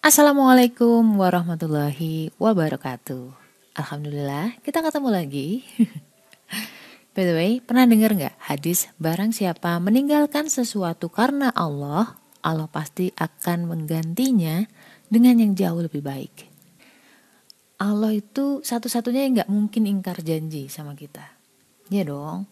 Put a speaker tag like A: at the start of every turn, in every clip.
A: Assalamualaikum warahmatullahi wabarakatuh. Alhamdulillah, kita ketemu lagi. By the way, pernah dengar nggak hadis barang siapa meninggalkan sesuatu karena Allah, Allah pasti akan menggantinya dengan yang jauh lebih baik. Allah itu satu-satunya yang nggak mungkin ingkar janji sama kita. Ya dong.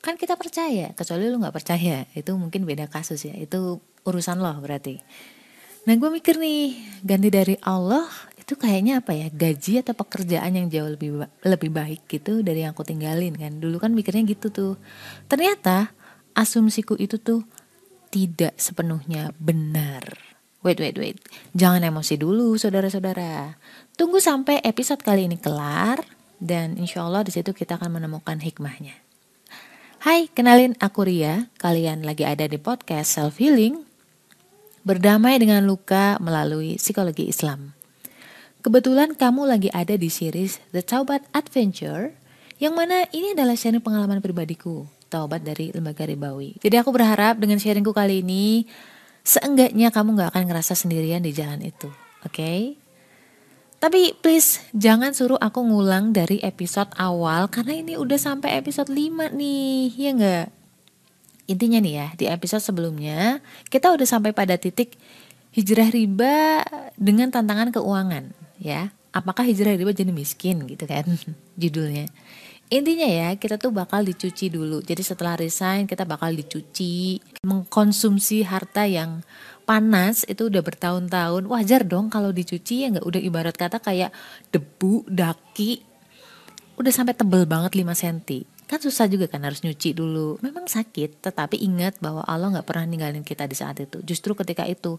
A: Kan kita percaya, kecuali lu nggak percaya, itu mungkin beda kasus ya. Itu urusan lo berarti. Nah gue mikir nih, ganti dari Allah itu kayaknya apa ya gaji atau pekerjaan yang jauh lebih lebih baik gitu dari yang aku tinggalin kan? Dulu kan mikirnya gitu tuh. Ternyata asumsiku itu tuh tidak sepenuhnya benar. Wait wait wait. Jangan emosi dulu saudara-saudara. Tunggu sampai episode kali ini kelar dan insya Allah di situ kita akan menemukan hikmahnya. Hai kenalin aku Ria. Kalian lagi ada di podcast self healing Berdamai dengan luka melalui psikologi Islam. Kebetulan kamu lagi ada di series The Taubat Adventure, yang mana ini adalah sharing pengalaman pribadiku, taubat dari lembaga ribawi. Jadi aku berharap dengan sharingku kali ini, seenggaknya kamu gak akan ngerasa sendirian di jalan itu, oke? Okay? Tapi please jangan suruh aku ngulang dari episode awal karena ini udah sampai episode 5 nih, ya nggak? Intinya nih ya, di episode sebelumnya kita udah sampai pada titik hijrah riba dengan tantangan keuangan, ya. Apakah hijrah riba jadi miskin gitu kan judulnya. Intinya ya, kita tuh bakal dicuci dulu. Jadi setelah resign kita bakal dicuci, mengkonsumsi harta yang panas itu udah bertahun-tahun. Wajar dong kalau dicuci ya nggak udah ibarat kata kayak debu, daki udah sampai tebel banget 5 cm kan susah juga kan harus nyuci dulu. Memang sakit tetapi ingat bahwa Allah nggak pernah ninggalin kita di saat itu. Justru ketika itu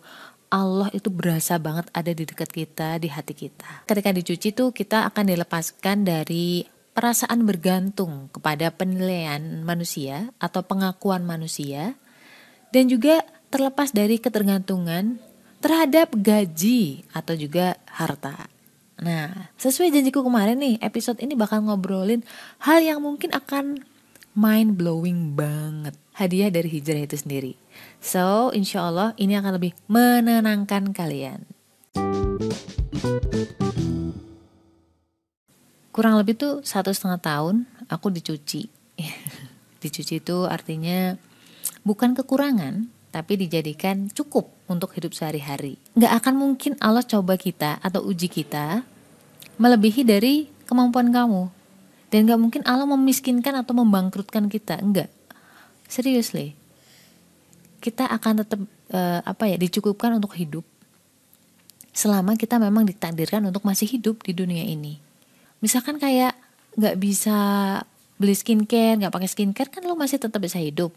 A: Allah itu berasa banget ada di dekat kita di hati kita. Ketika dicuci tuh kita akan dilepaskan dari perasaan bergantung kepada penilaian manusia atau pengakuan manusia dan juga terlepas dari ketergantungan terhadap gaji atau juga harta Nah, sesuai janjiku kemarin nih, episode ini bakal ngobrolin hal yang mungkin akan mind blowing banget. Hadiah dari hijrah itu sendiri. So, insya Allah ini akan lebih menenangkan kalian. Kurang lebih tuh satu setengah tahun aku dicuci. dicuci itu artinya bukan kekurangan, tapi dijadikan cukup untuk hidup sehari-hari. Gak akan mungkin Allah coba kita atau uji kita melebihi dari kemampuan kamu. Dan gak mungkin Allah memiskinkan atau membangkrutkan kita, enggak. Seriously. Kita akan tetap uh, apa ya, dicukupkan untuk hidup selama kita memang ditakdirkan untuk masih hidup di dunia ini. Misalkan kayak nggak bisa beli skincare, nggak pakai skincare kan lo masih tetap bisa hidup.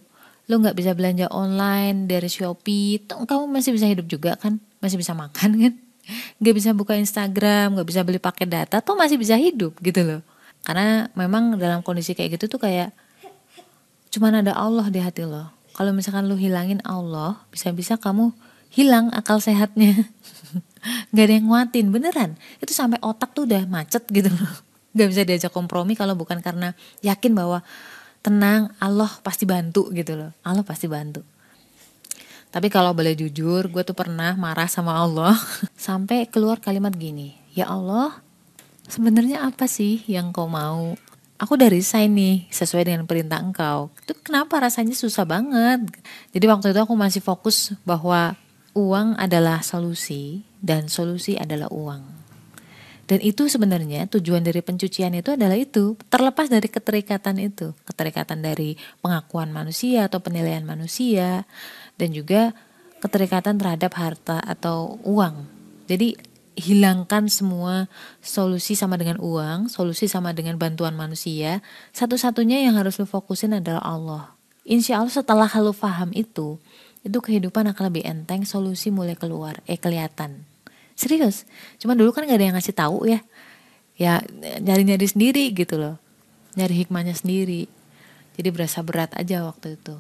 A: Lo nggak bisa belanja online dari Shopee, kamu masih bisa hidup juga kan, masih bisa makan kan nggak bisa buka Instagram nggak bisa beli paket data tuh masih bisa hidup gitu loh. Karena memang dalam kondisi kayak gitu tuh kayak cuman ada Allah di hati lo. Kalau misalkan lo hilangin Allah bisa-bisa kamu hilang akal sehatnya. Nggak ada yang nguatin beneran. Itu sampai otak tuh udah macet gitu loh. Nggak bisa diajak kompromi kalau bukan karena yakin bahwa tenang Allah pasti bantu gitu loh. Allah pasti bantu tapi kalau boleh jujur, gue tuh pernah marah sama Allah sampai keluar kalimat gini, ya Allah, sebenarnya apa sih yang kau mau? Aku dari resign nih sesuai dengan perintah engkau. Itu kenapa rasanya susah banget? Jadi waktu itu aku masih fokus bahwa uang adalah solusi dan solusi adalah uang. Dan itu sebenarnya tujuan dari pencucian itu adalah itu, terlepas dari keterikatan itu, keterikatan dari pengakuan manusia atau penilaian manusia, dan juga keterikatan terhadap harta atau uang. Jadi hilangkan semua solusi sama dengan uang, solusi sama dengan bantuan manusia. Satu-satunya yang harus lu fokusin adalah Allah. Insya Allah setelah lu paham itu, itu kehidupan akan lebih enteng, solusi mulai keluar, eh kelihatan. Serius, cuma dulu kan gak ada yang ngasih tahu ya. Ya nyari-nyari sendiri gitu loh. Nyari hikmahnya sendiri. Jadi berasa berat aja waktu itu.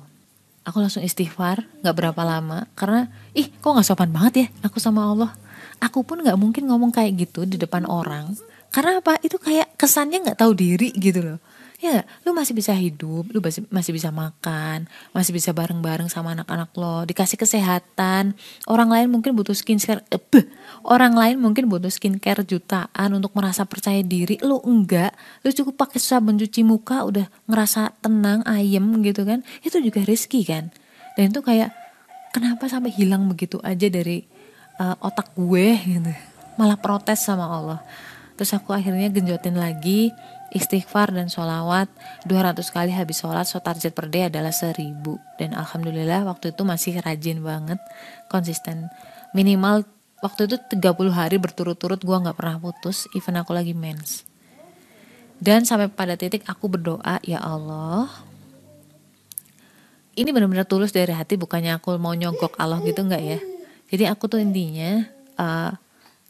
A: Aku langsung istighfar nggak berapa lama. Karena ih kok nggak sopan banget ya aku sama Allah? Aku pun nggak mungkin ngomong kayak gitu di depan orang. Karena apa? Itu kayak kesannya nggak tahu diri gitu loh Ya lu masih bisa hidup, lu masih, masih bisa makan, masih bisa bareng-bareng sama anak-anak lo, dikasih kesehatan. Orang lain mungkin butuh skincare, eh, orang lain mungkin butuh skincare jutaan untuk merasa percaya diri, lu enggak. Lu cukup pakai sabun cuci muka udah ngerasa tenang, ayem gitu kan. Itu juga rezeki kan. Dan itu kayak kenapa sampai hilang begitu aja dari uh, otak gue gitu. Malah protes sama Allah. Terus aku akhirnya genjotin lagi istighfar dan sholawat 200 kali habis sholat so target per day adalah 1000 dan alhamdulillah waktu itu masih rajin banget konsisten. Minimal waktu itu 30 hari berturut-turut gue nggak pernah putus even aku lagi mens. Dan sampai pada titik aku berdoa ya Allah ini benar-benar tulus dari hati bukannya aku mau nyogok Allah gitu nggak ya? Jadi aku tuh intinya uh,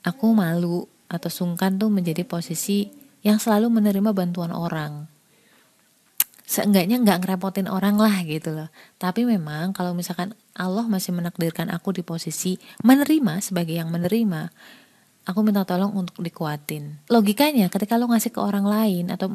A: aku malu atau sungkan tuh menjadi posisi yang selalu menerima bantuan orang. Seenggaknya nggak ngerepotin orang lah gitu loh. Tapi memang kalau misalkan Allah masih menakdirkan aku di posisi menerima sebagai yang menerima aku minta tolong untuk dikuatin. Logikanya ketika lo ngasih ke orang lain atau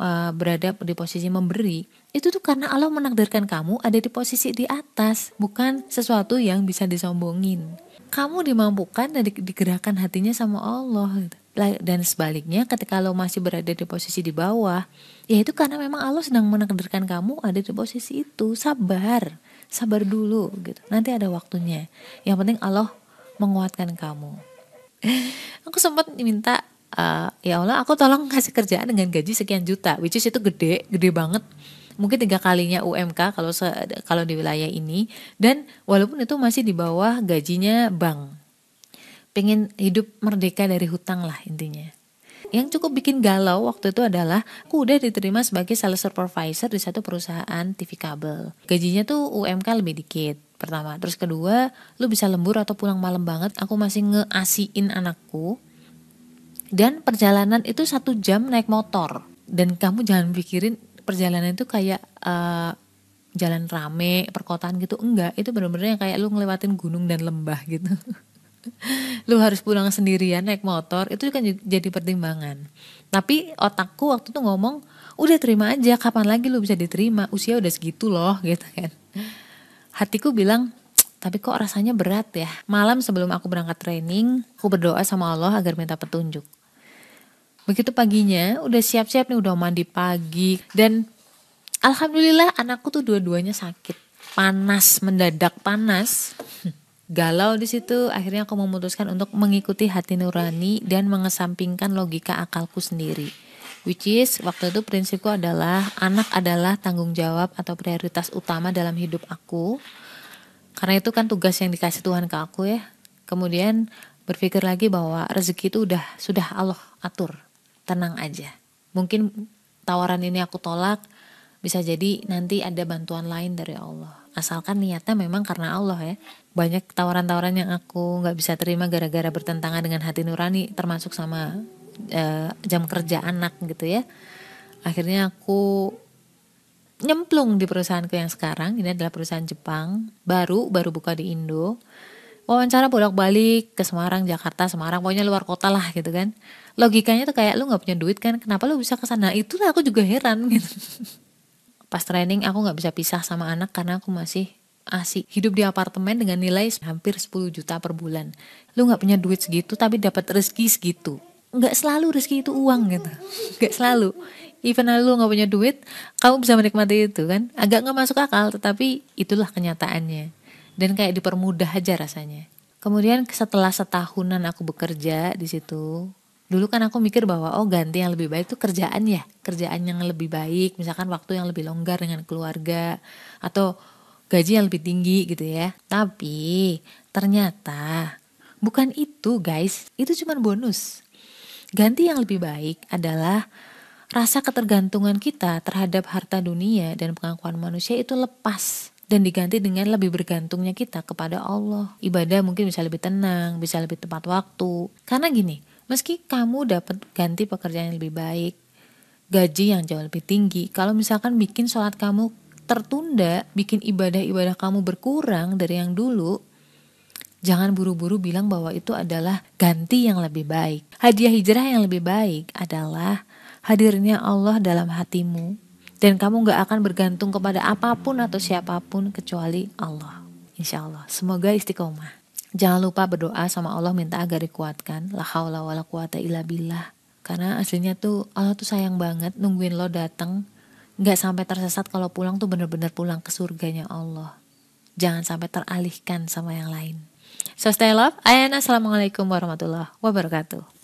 A: uh, berada di posisi memberi itu tuh karena Allah menakdirkan kamu ada di posisi di atas bukan sesuatu yang bisa disombongin. Kamu dimampukan dan digerakkan hatinya sama Allah gitu dan sebaliknya ketika lo masih berada di posisi di bawah ya itu karena memang Allah sedang menakdirkan kamu ada di posisi itu. Sabar. Sabar dulu gitu. Nanti ada waktunya. Yang penting Allah menguatkan kamu. Aku sempat minta uh, ya Allah aku tolong kasih kerjaan dengan gaji sekian juta which is itu gede gede banget. Mungkin tiga kalinya UMK kalau kalau di wilayah ini. Dan walaupun itu masih di bawah gajinya bank pengen hidup merdeka dari hutang lah intinya. Yang cukup bikin galau waktu itu adalah aku udah diterima sebagai sales supervisor di satu perusahaan TV kabel. Gajinya tuh UMK lebih dikit pertama. Terus kedua, lu bisa lembur atau pulang malam banget. Aku masih ngeasiin anakku. Dan perjalanan itu satu jam naik motor. Dan kamu jangan pikirin perjalanan itu kayak uh, jalan rame, perkotaan gitu. Enggak, itu bener-bener yang kayak lu ngelewatin gunung dan lembah gitu. lu harus pulang sendirian naik motor itu kan jadi pertimbangan. Tapi otakku waktu itu ngomong udah terima aja kapan lagi lu bisa diterima? Usia udah segitu loh gitu kan. Hatiku bilang tapi kok rasanya berat ya? Malam sebelum aku berangkat training aku berdoa sama Allah agar minta petunjuk. Begitu paginya udah siap-siap nih udah mandi pagi dan alhamdulillah anakku tuh dua-duanya sakit. Panas mendadak panas galau di situ akhirnya aku memutuskan untuk mengikuti hati nurani dan mengesampingkan logika akalku sendiri. Which is waktu itu prinsipku adalah anak adalah tanggung jawab atau prioritas utama dalam hidup aku. Karena itu kan tugas yang dikasih Tuhan ke aku ya. Kemudian berpikir lagi bahwa rezeki itu udah sudah Allah atur. Tenang aja. Mungkin tawaran ini aku tolak bisa jadi nanti ada bantuan lain dari Allah asalkan niatnya memang karena Allah ya. Banyak tawaran-tawaran yang aku nggak bisa terima gara-gara bertentangan dengan hati nurani termasuk sama uh, jam kerja anak gitu ya. Akhirnya aku nyemplung di perusahaanku yang sekarang. Ini adalah perusahaan Jepang. Baru baru buka di Indo. Wawancara bolak-balik ke Semarang Jakarta Semarang. Pokoknya luar kota lah gitu kan. Logikanya tuh kayak lu nggak punya duit kan? Kenapa lu bisa ke sana? Itulah aku juga heran gitu pas training aku nggak bisa pisah sama anak karena aku masih asik. Hidup di apartemen dengan nilai hampir 10 juta per bulan. Lu nggak punya duit segitu tapi dapat rezeki segitu. Nggak selalu rezeki itu uang gitu. Nggak selalu. Even lu nggak punya duit kamu bisa menikmati itu kan? Agak nggak masuk akal tetapi itulah kenyataannya. Dan kayak dipermudah aja rasanya. Kemudian setelah setahunan aku bekerja di situ dulu kan aku mikir bahwa oh ganti yang lebih baik itu kerjaan ya. Kerjaan yang lebih baik. Misalkan waktu yang lebih longgar dengan keluarga. Atau gaji yang lebih tinggi gitu ya. Tapi ternyata bukan itu guys. Itu cuma bonus. Ganti yang lebih baik adalah rasa ketergantungan kita terhadap harta dunia dan pengakuan manusia itu lepas. Dan diganti dengan lebih bergantungnya kita kepada Allah. Ibadah mungkin bisa lebih tenang, bisa lebih tepat waktu. Karena gini, Meski kamu dapat ganti pekerjaan yang lebih baik, gaji yang jauh lebih tinggi, kalau misalkan bikin sholat kamu tertunda, bikin ibadah-ibadah kamu berkurang dari yang dulu, jangan buru-buru bilang bahwa itu adalah ganti yang lebih baik. Hadiah hijrah yang lebih baik adalah hadirnya Allah dalam hatimu dan kamu gak akan bergantung kepada apa pun atau siapa pun kecuali Allah. Insya Allah. Semoga istiqomah. Jangan lupa berdoa sama Allah minta agar dikuatkan. La haula wala quwata illa billah. Karena aslinya tuh Allah tuh sayang banget nungguin lo datang. Gak sampai tersesat kalau pulang tuh bener-bener pulang ke surganya Allah. Jangan sampai teralihkan sama yang lain. So stay love. Ayana assalamualaikum warahmatullahi wabarakatuh.